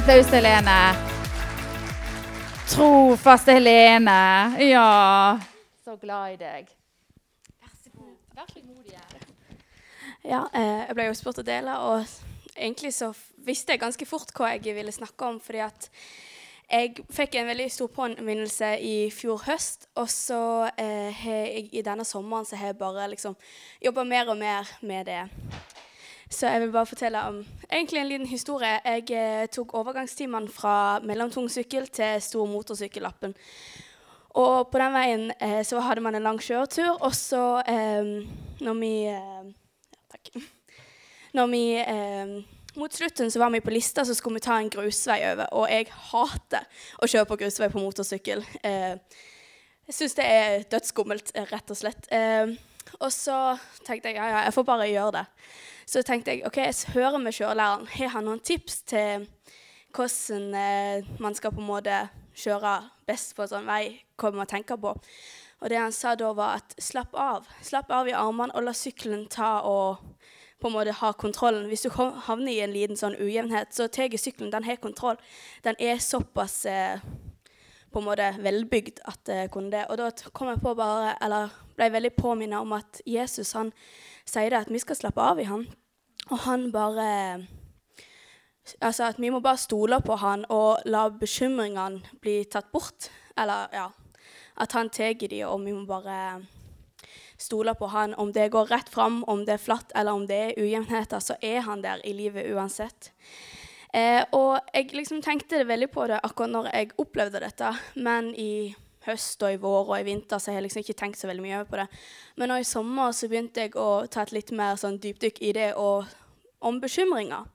applaus til Helene. Trofaste Helene. Ja. Så glad i deg. Vær så god. Vær så god igjen. Ja, eh, jeg ble jo spurt å dele, og egentlig så visste jeg ganske fort hva jeg ville snakke om, fordi at jeg fikk en veldig stor påminnelse i fjor høst, og så eh, har jeg i denne sommeren så har jeg bare liksom jobba mer og mer med det. Så jeg vil bare fortelle om egentlig en liten historie. Jeg eh, tok overgangstimene fra mellomtung sykkel til stor motorsykkellappen. Og på den veien eh, så hadde man en lang kjøretur, og så eh, når vi eh, ja, Takk. Når vi eh, Mot slutten så var vi på lista, så skulle vi ta en grusvei over. Og jeg hater å kjøre på grusvei på motorsykkel. Eh, jeg syns det er dødsskummelt, rett og slett. Og så tenkte jeg ja, ja, jeg får bare gjøre det. Så tenkte jeg ok, jeg hører med kjørelæreren. Har han noen tips til hvordan eh, man skal på en måte kjøre best på en sånn vei? Hva man tenker på? Og det han sa da, var at slapp av. Slapp av i armene og la sykkelen ta og på en måte ha kontrollen. Hvis du havner i en liten sånn ujevnhet, så tar sykkelen den har kontroll. Den er såpass eh, på en måte velbygd at det kunne det. Og da kom jeg på bare, eller ble veldig påminnet om at Jesus han sier det at vi skal slappe av i han. Og han bare Altså at vi må bare stole på han og la bekymringene bli tatt bort. Eller ja At han tar de, og vi må bare stole på han. Om det går rett fram, om det er flatt eller om det er ujevnheter, så er han der i livet uansett. Eh, og jeg liksom tenkte veldig på det akkurat når jeg opplevde dette, men i høst og i vår og i vinter så har jeg liksom ikke tenkt så veldig mye over på det. Men nå i sommer så begynte jeg å ta et litt mer sånn dypdykk i det og om bekymringer.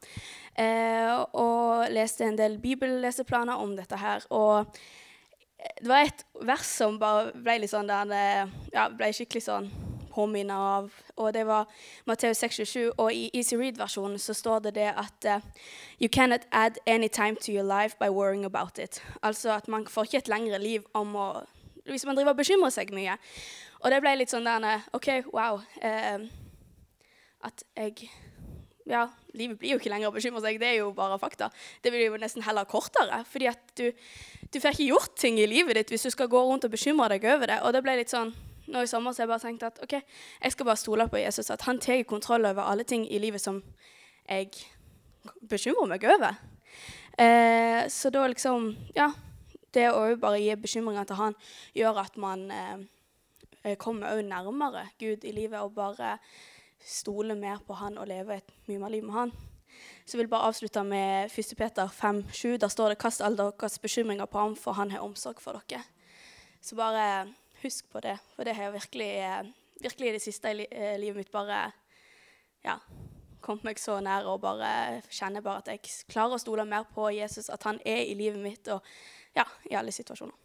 Eh, og leste en del bibelleseplaner om dette her. Og det var et vers som bare ble litt sånn der det ja, ble skikkelig sånn påminnet av. Og det var Matteus 6,27. Og i Easy Read-versjonen så står det det at uh, You cannot add any time to your life by worrying about it. Altså at man får ikke et lengre liv om å Hvis man driver og bekymrer seg mye. Og det ble litt sånn der OK, wow. Uh, at jeg ja, livet blir jo ikke lenger å bekymre seg. Det er jo bare fakta. Det blir jo nesten heller kortere. fordi at du, du får ikke gjort ting i livet ditt hvis du skal gå rundt og bekymre deg over det. Og det ble litt sånn, nå i sommer så har jeg bare tenkt at ok, jeg skal bare stole på Jesus. At han tar kontroll over alle ting i livet som jeg bekymrer meg over. Eh, så da liksom Ja. Det å bare gi bekymringer til han gjør at man eh, kommer nærmere Gud i livet og bare stole mer på han og leve et mye mer liv med han. Så jeg vil bare avslutte med 1. Peter 5,7. Der står det 'Kast alle deres bekymringer på ham, for han har omsorg for dere'. Så bare husk på det, for det har jeg virkelig, virkelig i det siste i eh, livet mitt bare ja, kommet meg så nær og bare kjenner bare at jeg klarer å stole mer på Jesus, at han er i livet mitt og ja, i alle situasjoner.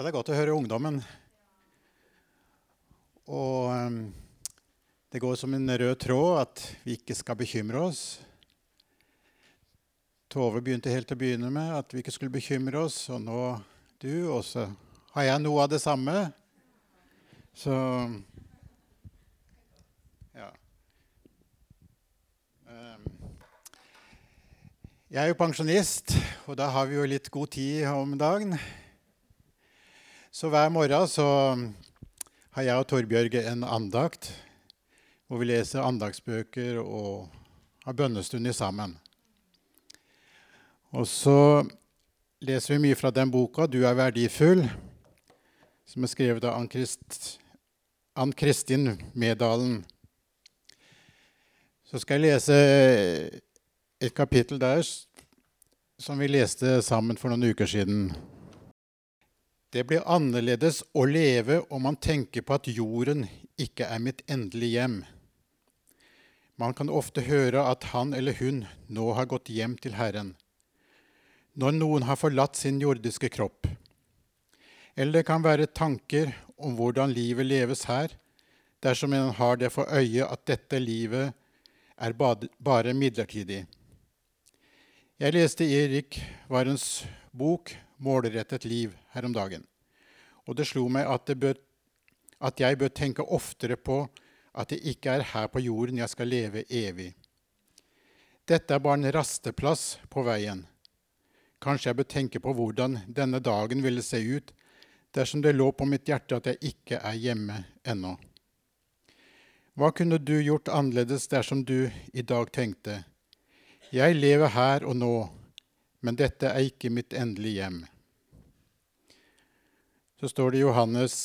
Ja, det er godt å høre ungdommen. Og um, det går som en rød tråd at vi ikke skal bekymre oss. Tove begynte helt til å begynne med at vi ikke skulle bekymre oss, og nå du. Og så har jeg noe av det samme. Så ja. Um, jeg er jo pensjonist, og da har vi jo litt god tid om dagen. Så hver morgen så har jeg og Torbjørg en andakt hvor vi leser andagsbøker og har bønnestunder sammen. Og så leser vi mye fra den boka 'Du er verdifull', som er skrevet av Ann Kristin Medalen. Så skal jeg lese et kapittel der som vi leste sammen for noen uker siden. Det blir annerledes å leve om man tenker på at jorden ikke er mitt endelige hjem. Man kan ofte høre at han eller hun nå har gått hjem til Herren. Når noen har forlatt sin jordiske kropp. Eller det kan være tanker om hvordan livet leves her, dersom en har det for øye at dette livet er bare midlertidig. Jeg leste Erik Varens bok 'Målrettet liv' her om dagen. Og det slo meg at bør, at jeg bør tenke oftere på at det ikke er her på jorden jeg skal leve evig. Dette er bare en rasteplass på veien. Kanskje jeg bør tenke på hvordan denne dagen ville se ut dersom det lå på mitt hjerte at jeg ikke er hjemme ennå. Hva kunne du gjort annerledes dersom du i dag tenkte Jeg lever her og nå, men dette er ikke mitt endelige hjem. Så står det i Johannes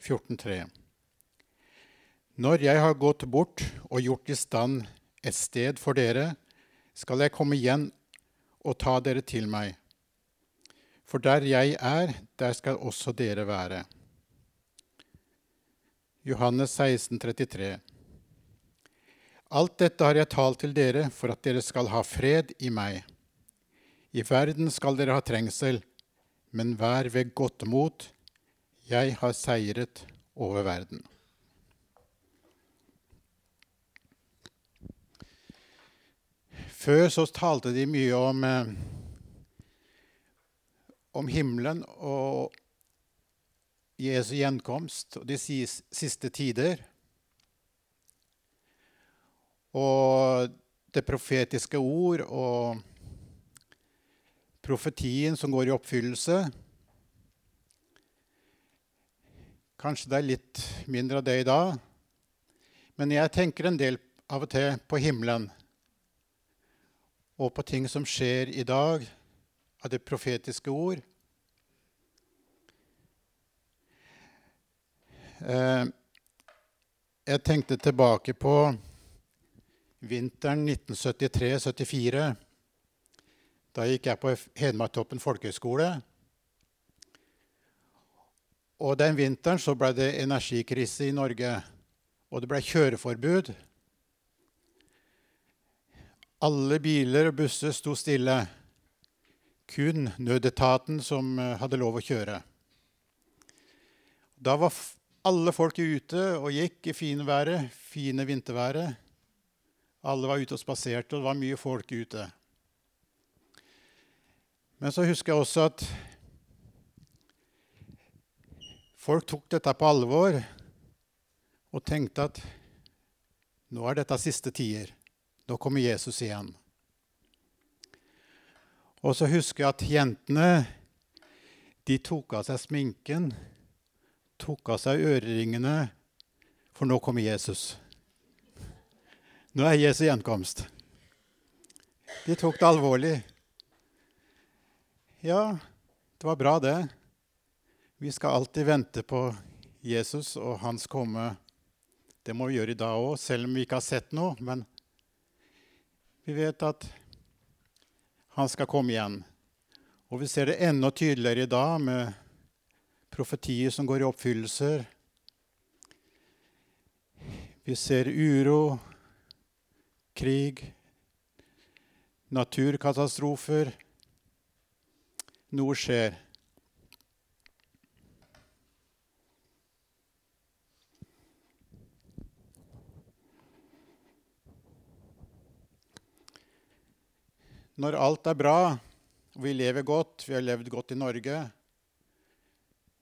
14,3. Når jeg har gått bort og gjort i stand et sted for dere, skal jeg komme igjen og ta dere til meg. For der jeg er, der skal også dere være. Johannes 16, 33. Alt dette har jeg talt til dere for at dere skal ha fred i meg. I verden skal dere ha trengsel, men vær ved godt mot. Jeg har seiret over verden. Før så talte de mye om, eh, om himmelen og Jesu gjenkomst og de siste tider. Og det profetiske ord og profetien som går i oppfyllelse. Kanskje det er litt mindre av det i dag. Men jeg tenker en del av og til på himmelen og på ting som skjer i dag av det profetiske ord. Eh, jeg tenkte tilbake på vinteren 1973-74. Da gikk jeg på Hedmarktoppen folkehøgskole. Og den vinteren så ble det energikrise i Norge, og det ble kjøreforbud. Alle biler og busser sto stille. Kun nødetaten som eh, hadde lov å kjøre. Da var alle folk ute og gikk i fine været, fine vinterværet. Alle var ute og spaserte, og det var mye folk ute. Men så husker jeg også at folk tok dette på alvor og tenkte at nå er dette siste tider. Nå kommer Jesus igjen. Og så husker jeg at jentene de tok av seg sminken, tok av seg øreringene, for nå kommer Jesus. Nå er Jesu gjenkomst. De tok det alvorlig. Ja, det var bra, det. Vi skal alltid vente på Jesus og hans komme. Det må vi gjøre i dag òg, selv om vi ikke har sett noe. Men vi vet at han skal komme igjen. Og vi ser det enda tydeligere i dag med profetier som går i oppfyllelser. Vi ser uro, krig, naturkatastrofer. Noe skjer. Når alt er bra, og vi lever godt, vi har levd godt i Norge,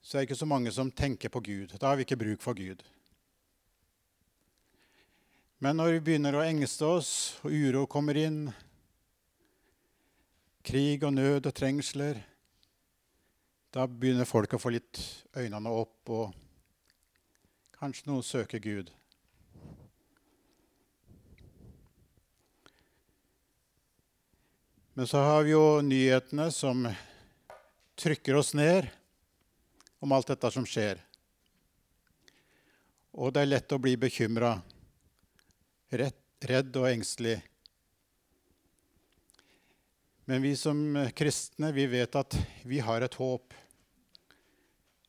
så er det ikke så mange som tenker på Gud. Da har vi ikke bruk for Gud. Men når vi begynner å engste oss, og uro kommer inn, krig og nød og trengsler, da begynner folk å få litt øynene opp, og kanskje noen søker Gud. Men så har vi jo nyhetene som trykker oss ned om alt dette som skjer. Og det er lett å bli bekymra, redd og engstelig. Men vi som kristne vi vet at vi har et håp.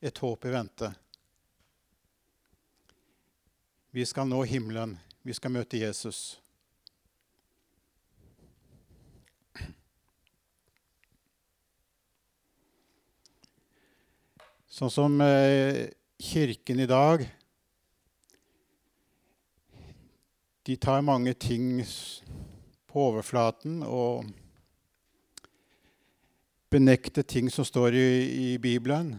Et håp i vente. Vi skal nå himmelen. Vi skal møte Jesus. Sånn som eh, Kirken i dag De tar mange ting på overflaten og benekter ting som står i, i Bibelen.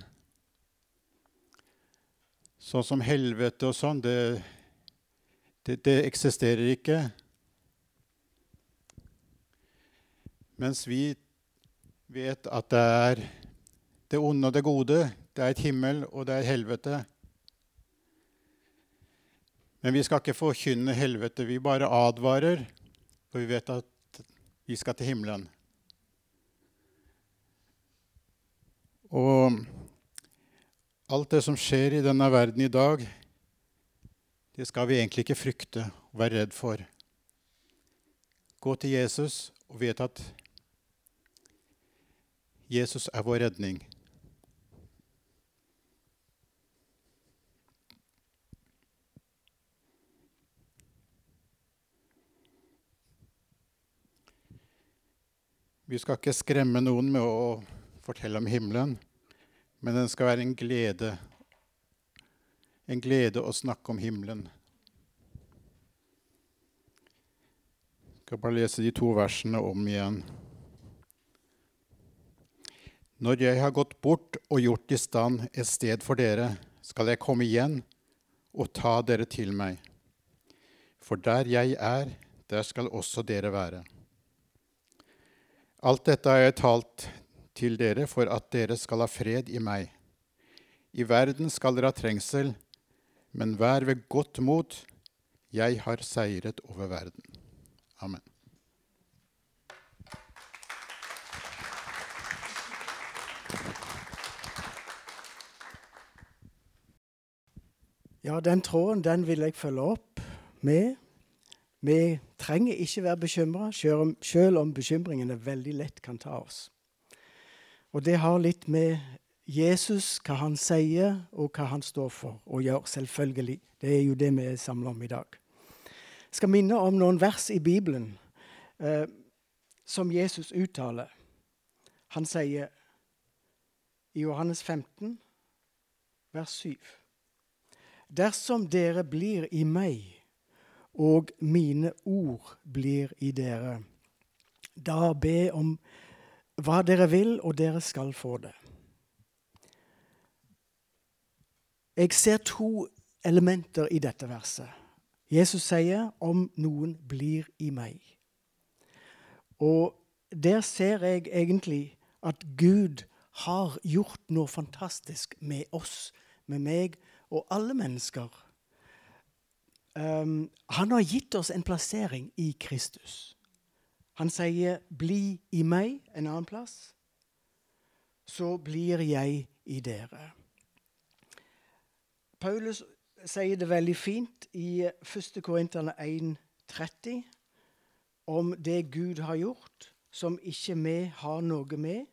Sånn som helvete og sånn, det, det, det eksisterer ikke. Mens vi vet at det er det onde og det gode. Det er et himmel, og det er helvete. Men vi skal ikke forkynne helvete. Vi bare advarer, for vi vet at vi skal til himmelen. Og alt det som skjer i denne verden i dag, det skal vi egentlig ikke frykte og være redd for. Gå til Jesus og vet at Jesus er vår redning. Vi skal ikke skremme noen med å fortelle om himmelen, men den skal være en glede. En glede å snakke om himmelen. Jeg skal bare lese de to versene om igjen. Når jeg har gått bort og gjort i stand et sted for dere, skal jeg komme igjen og ta dere til meg. For der jeg er, der skal også dere være. Alt dette har jeg talt til dere for at dere skal ha fred i meg. I verden skal dere ha trengsel, men vær ved godt mot. Jeg har seiret over verden. Amen. Ja, den tråden den vil jeg følge opp med. Vi trenger ikke være bekymra, sjøl om bekymringene veldig lett kan ta oss. Og det har litt med Jesus, hva han sier, og hva han står for og gjør. Selvfølgelig. Det er jo det vi er samla om i dag. Jeg skal minne om noen vers i Bibelen eh, som Jesus uttaler. Han sier i Johannes 15, vers 7 Dersom dere blir i meg, og mine ord blir i dere, da be om hva dere vil, og dere skal få det. Jeg ser to elementer i dette verset. Jesus sier 'om noen blir i meg'. Og der ser jeg egentlig at Gud har gjort noe fantastisk med oss, med meg og alle mennesker. Um, han har gitt oss en plassering i Kristus. Han sier 'bli i meg' en annen plass. Så blir jeg i dere. Paulus sier det veldig fint i 1. Korinterne 1,30 om det Gud har gjort, som ikke vi har noe med,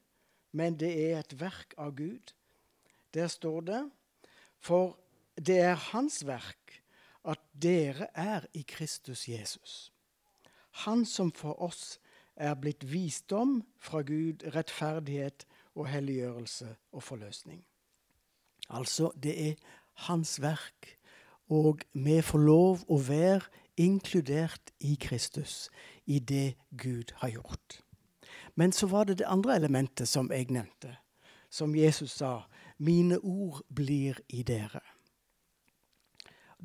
men det er et verk av Gud. Der står det For det er Hans verk at dere er i Kristus Jesus. Han som for oss er blitt visdom fra Gud, rettferdighet og helliggjørelse og forløsning. Altså, det er hans verk, og vi får lov å være inkludert i Kristus, i det Gud har gjort. Men så var det det andre elementet som jeg nevnte, som Jesus sa. Mine ord blir i dere.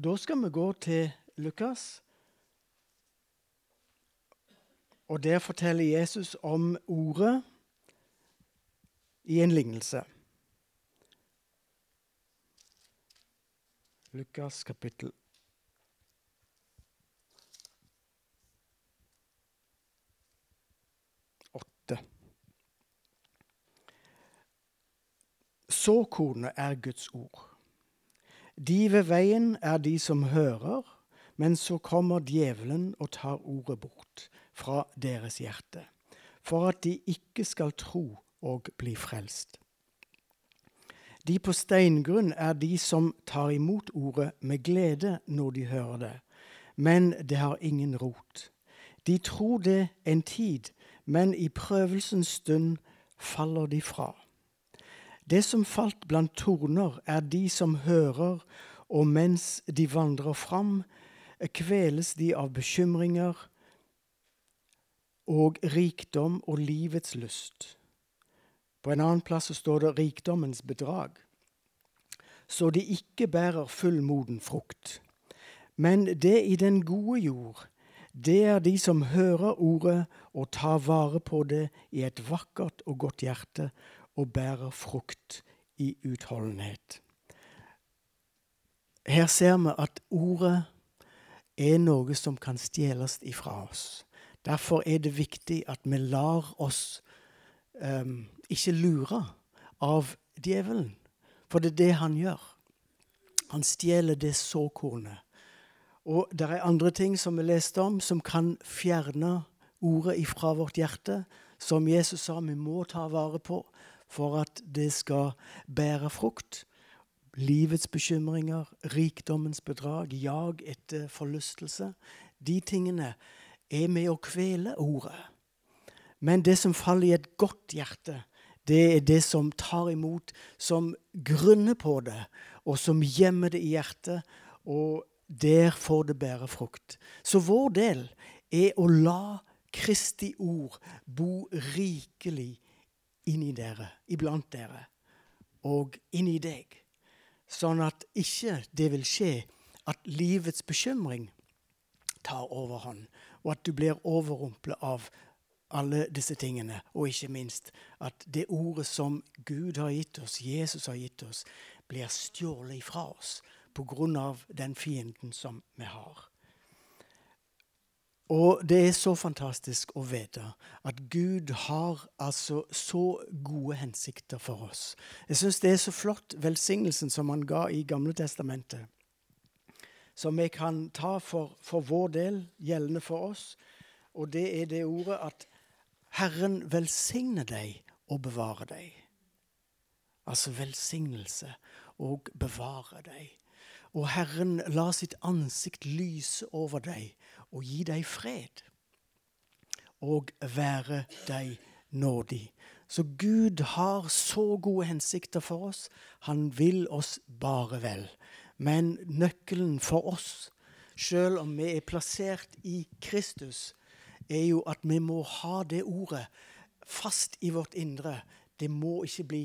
Da skal vi gå til Lukas. Og der forteller Jesus om ordet i en lignelse. Lukas kapittel 8. Såkornet er Guds ord. De ved veien er de som hører, men så kommer djevelen og tar ordet bort fra deres hjerte, for at de ikke skal tro og bli frelst. De på steingrunn er de som tar imot ordet med glede når de hører det, men det har ingen rot. De tror det en tid, men i prøvelsens stund faller de fra. Det som falt blant torner, er de som hører, og mens de vandrer fram, kveles de av bekymringer og rikdom og livets lyst. På en annen plass står det 'rikdommens bedrag'. så de ikke bærer fullmoden frukt. Men det i den gode jord, det er de som hører ordet og tar vare på det i et vakkert og godt hjerte og bærer frukt i utholdenhet. Her ser vi at ordet er noe som kan stjeles ifra oss. Derfor er det viktig at vi lar oss um, ikke lure av djevelen. For det er det han gjør. Han stjeler det såkornet. Og det er andre ting som vi leste om, som kan fjerne ordet ifra vårt hjerte. Som Jesus sa, vi må ta vare på for at det skal bære frukt. Livets bekymringer, rikdommens bedrag, jag etter forlystelse. De tingene er med å kvele ordet. Men det som faller i et godt hjerte, det er det som tar imot, som grunner på det, og som gjemmer det i hjertet. Og der får det bære frukt. Så vår del er å la Kristi ord bo rikelig inni dere, iblant dere, og inni deg. Sånn at ikke det vil skje at livets bekymring tar overhånd, og at du blir overrumplet av alle disse tingene. Og ikke minst at det ordet som Gud har gitt oss, Jesus har gitt oss, blir stjålet ifra oss pga. den fienden som vi har. Og det er så fantastisk å vite at Gud har altså så gode hensikter for oss. Jeg syns det er så flott velsignelsen som han ga i Gamle Testamentet, som vi kan ta for, for vår del, gjeldende for oss. Og det er det ordet at Herren velsigne deg og bevare deg. Altså velsignelse og bevare deg. Og Herren la sitt ansikt lyse over deg og gi deg fred. Og være deg nådig. Så Gud har så gode hensikter for oss. Han vil oss bare vel. Men nøkkelen for oss, sjøl om vi er plassert i Kristus, er jo at vi må ha det ordet fast i vårt indre. Det må ikke bli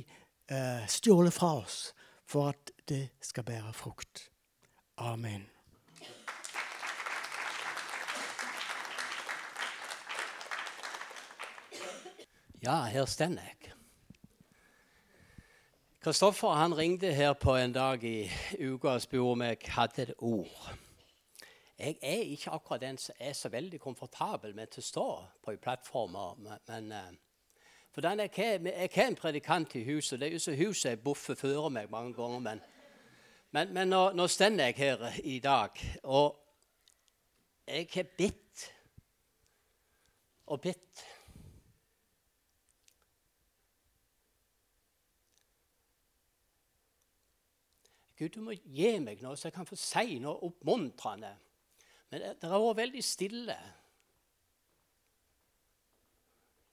uh, stjålet fra oss for at det skal bære frukt. Amen. Ja, her står jeg. Kristoffer han ringte her på en dag i uka og spurte om jeg hadde et ord. Jeg er ikke akkurat den som er så veldig komfortabel med å stå på en plattform. Uh, for den er ikke en predikant i huset. Det er jo så huset jeg buffer før meg mange ganger. Men, men, men nå, nå står jeg her i dag, og jeg har bitt og bitt. Gud, du må gi meg noe så jeg kan få si noe oppmuntrende. Men det, har vært veldig stille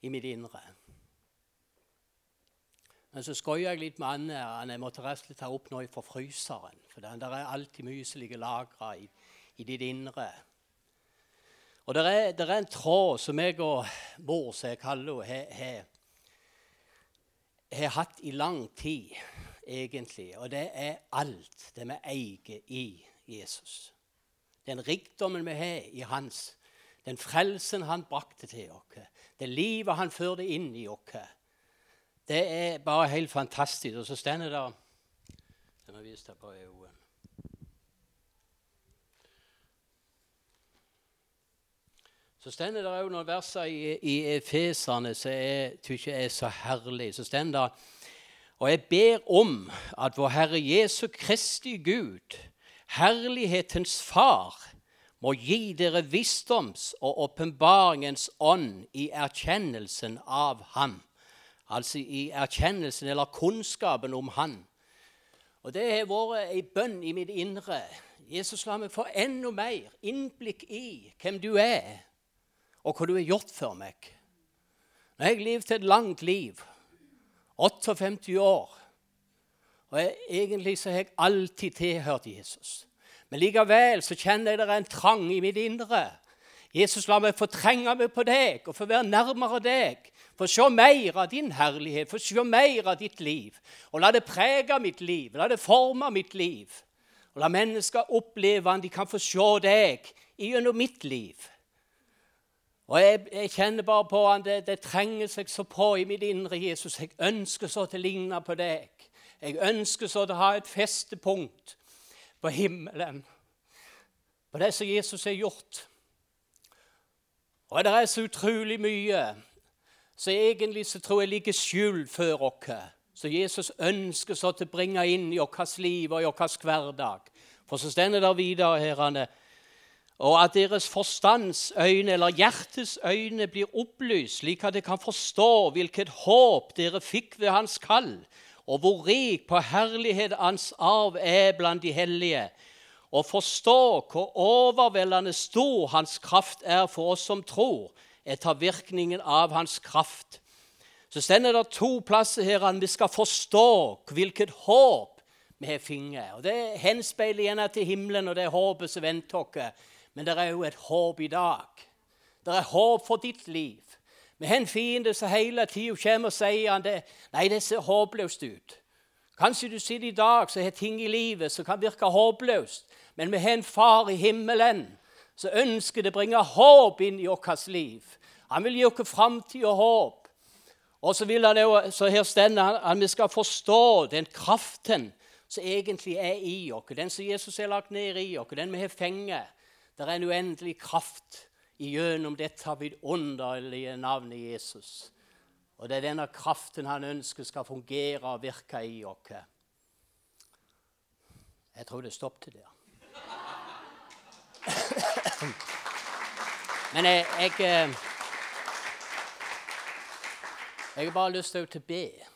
i mitt indre. Men så skøyer jeg litt med. Anne jeg måtte rett og slett ta opp noe fra fryseren. For det er alltid mye som ligger lagra i, i, ditt indre. Og det er, er, en tråd som jeg og mor, som jeg kaller henne, har hatt i lang tid, egentlig. Og det er alt det vi eier i Jesus den rikdommen vi har i hans, den frelsen han brakte til oss, det livet han førte inn i oss. Det er bare helt fantastisk. Og så står det der Den har vist deg på EU. Så står det òg noen verser i, i Efeserne som jeg syns er så herlig. Så står det Og jeg ber om at vår Herre Jesu Kristi Gud Herlighetens Far må gi dere visdoms- og åpenbaringens ånd i erkjennelsen av Ham. Altså i erkjennelsen eller kunnskapen om Han. Og Det har vært ei bønn i mitt indre. Jesus, la meg få enda mer innblikk i hvem du er, og hva du har gjort for meg. Nå har jeg levd et langt liv, 58 år. Og jeg, egentlig så har jeg alltid tilhørt Jesus. Men likevel så kjenner jeg det er en trang i mitt indre. Jesus, la meg få trenge meg på deg og få være nærmere deg. Få se mer av din herlighet, få se mer av ditt liv. Og la det prege mitt liv, la det forme mitt liv. Og la mennesker oppleve at de kan få se deg gjennom mitt liv. Og jeg, jeg, kjenner bare på at det, det, trenger seg så på i mitt indre Jesus. Jeg ønsker så til å ligne på deg. Jeg ønsker så til å ha et festepunkt på himmelen. På det som Jesus har gjort. Og det er så utrolig mye som egentlig så tror jeg ligger skjult før oss. Så Jesus ønsker så til å bringe inn i vårt liv og i vår hverdag. For så stender det videre herrene, og at deres forstandsøyne eller hjertes øyne, blir opplyst, slik at de kan forstå hvilket håp dere fikk ved hans kall, og hvor rik på herlighet hans arv er blant de hellige, og forstå hvor overveldende stor hans kraft er for oss som tror, etter virkningen av hans kraft. Så stender det to plasser her at vi skal forstå hvilket håp vi har fått. Det henspeiler igjen til himmelen og det håpet som venter oss. Men det er jo et håp i dag. Det er håp for ditt liv. Vi har en fiende som hele tida kommer og sier han det. Nei, det ser håpløst ut. Kanskje du sitter i dag som har ting i livet som kan virke håpløst. Men vi har en far i himmelen som ønsker det bringe håp inn i vårt liv. Han vil gi oss framtid og håp. Og så vil han jo, så her stender at vi skal forstå den kraften som egentlig er i oss. Den som Jesus har lagt ned i oss, den vi har fengt. Det er en uendelig kraft gjennom dette vidunderlige navnet Jesus. Og det er denne kraften han ønsker skal fungere og virke i oss. Jeg tror det stoppet der. Men jeg, jeg, eh, jeg har bare lyst til å be.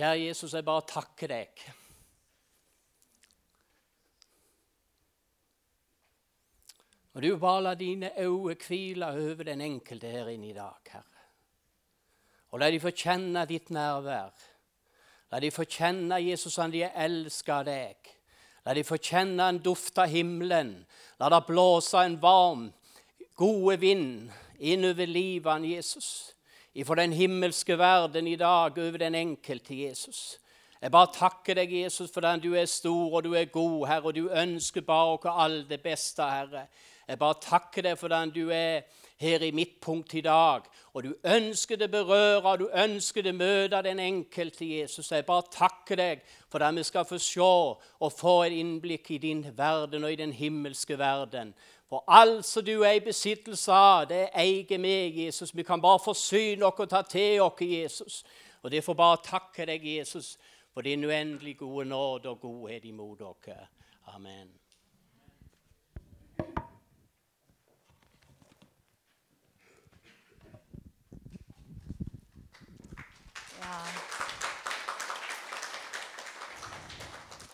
Kjære Jesus, jeg bare takker deg. Og du bare la dine øyne hvile over den enkelte her inne i dag, Herre. Og la de få kjenne ditt nærvær. La de få kjenne Jesus han de elsker deg. La de få kjenne en duft av himmelen. La det blåse en varm, gode vind innover livet Jesus. Ifra den himmelske verden i dag over den enkelte Jesus. Jeg bare takker deg, Jesus, for den du er stor og du er god, Herre, og du ønsker bare oss all det beste, Herre. Jeg bare takker deg for den du er her i mitt punkt i dag. Og du ønsker det berøre, du ønsker det møte den enkelte Jesus. Jeg bare takker deg for at vi skal få se og få et innblikk i din verden og i den himmelske verden. For alt som du er i besittelse av, det eier meg, Jesus. Vi kan bare forsyne oss og ta til oss, Jesus. Og derfor bare takke deg, Jesus, for din uendelig gode nåde og godhet imot oss. Amen.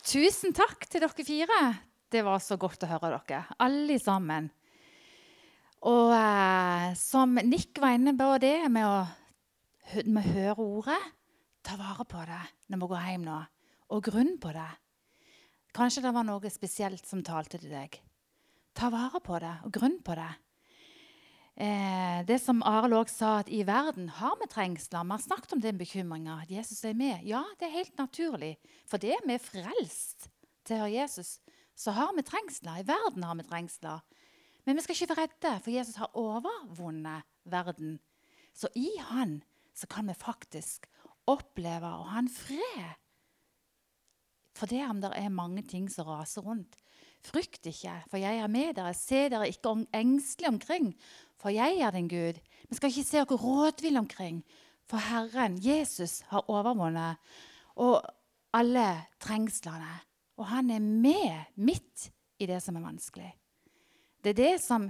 Tusen takk til dere fire. Det var så godt å høre dere, alle sammen. Og eh, som Nick var inne på det med å, med å høre ordet Ta vare på det når vi går hjem nå, og grunn på det. Kanskje det var noe spesielt som talte til deg. Ta vare på det og grunn på det. Eh, det som Arild òg sa, at i verden har vi trengsler. Vi har snakket om den bekymringa. At Jesus er med. Ja, det er helt naturlig. For det er vi frelst høre Jesus. Så har vi trengsler. I verden har vi trengsler. Men vi skal ikke være redde, for Jesus har overvunnet verden. Så i Han så kan vi faktisk oppleve å ha en fred. For det om det er mange ting som raser rundt. Frykt ikke, for jeg er med dere. Se dere ikke engstelig omkring, for jeg er din Gud. Vi skal ikke se dere rådvill omkring, for Herren, Jesus, har overvunnet og alle trengslene. Og han er med midt i det som er vanskelig. Det er det som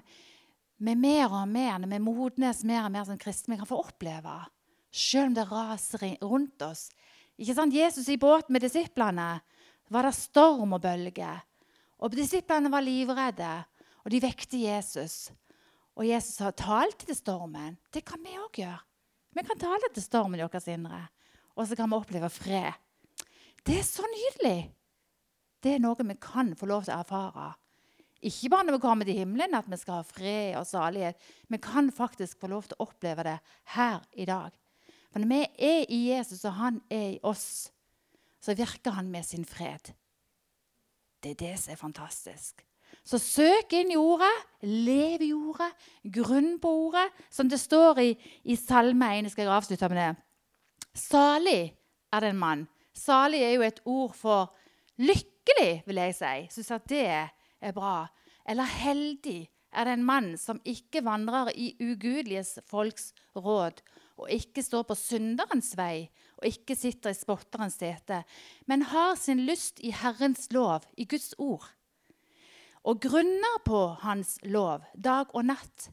vi mer og mer, når vi modnes mer og mer som kristne, kan få oppleve. Selv om det raser rundt oss. Ikke sant? Jesus i båten med disiplene var det storm og bølger. Og Disiplene var livredde, og de vekte Jesus. Og Jesus har talt til stormen. Det kan vi òg gjøre. Vi kan tale til stormen i vårt indre, og så kan vi oppleve fred. Det er så nydelig! Det er noe vi kan få lov til å erfare Ikke bare når vi kommer til himmelen, at vi skal ha fred og salighet. Vi kan faktisk få lov til å oppleve det her i dag. For når vi er i Jesus, og han er i oss, så virker han med sin fred. Det er det som er fantastisk. Så søk inn i ordet, lev i ordet, grunn på ordet, som det står i, i Salme 1. Skal jeg avslutte med det? Salig er det en mann. Salig er jo et ord for lykkelig, vil jeg si. Syns at det er bra. Eller heldig er det en mann som ikke vandrer i ugudelige folks råd, og ikke står på synderens vei, og ikke sitter i spotterens sete, men har sin lyst i Herrens lov, i Guds ord, og grunner på Hans lov dag og natt.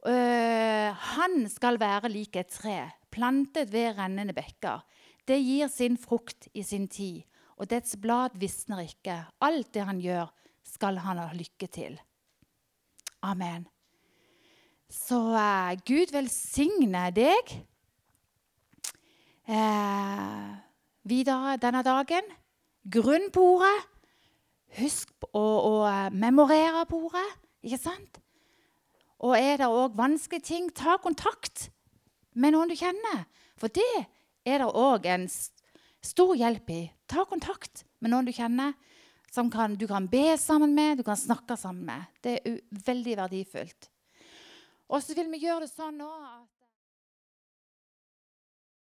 Uh, han skal være lik et tre, plantet ved rennende bekker. Det gir sin frukt i sin tid, og dets blad visner ikke. Alt det han gjør, skal han ha lykke til. Amen. Så eh, Gud velsigne deg eh, videre denne dagen. Grunn på ordet. Husk å, å memorere på ordet, ikke sant? Og er det òg vanskelige ting, ta kontakt med noen du kjenner. For det er det òg en stor hjelp i. Ta kontakt med noen du kjenner, som kan, du kan be sammen med, du kan snakke sammen med. Det er veldig verdifullt. Og så vil vi gjøre det sånn nå at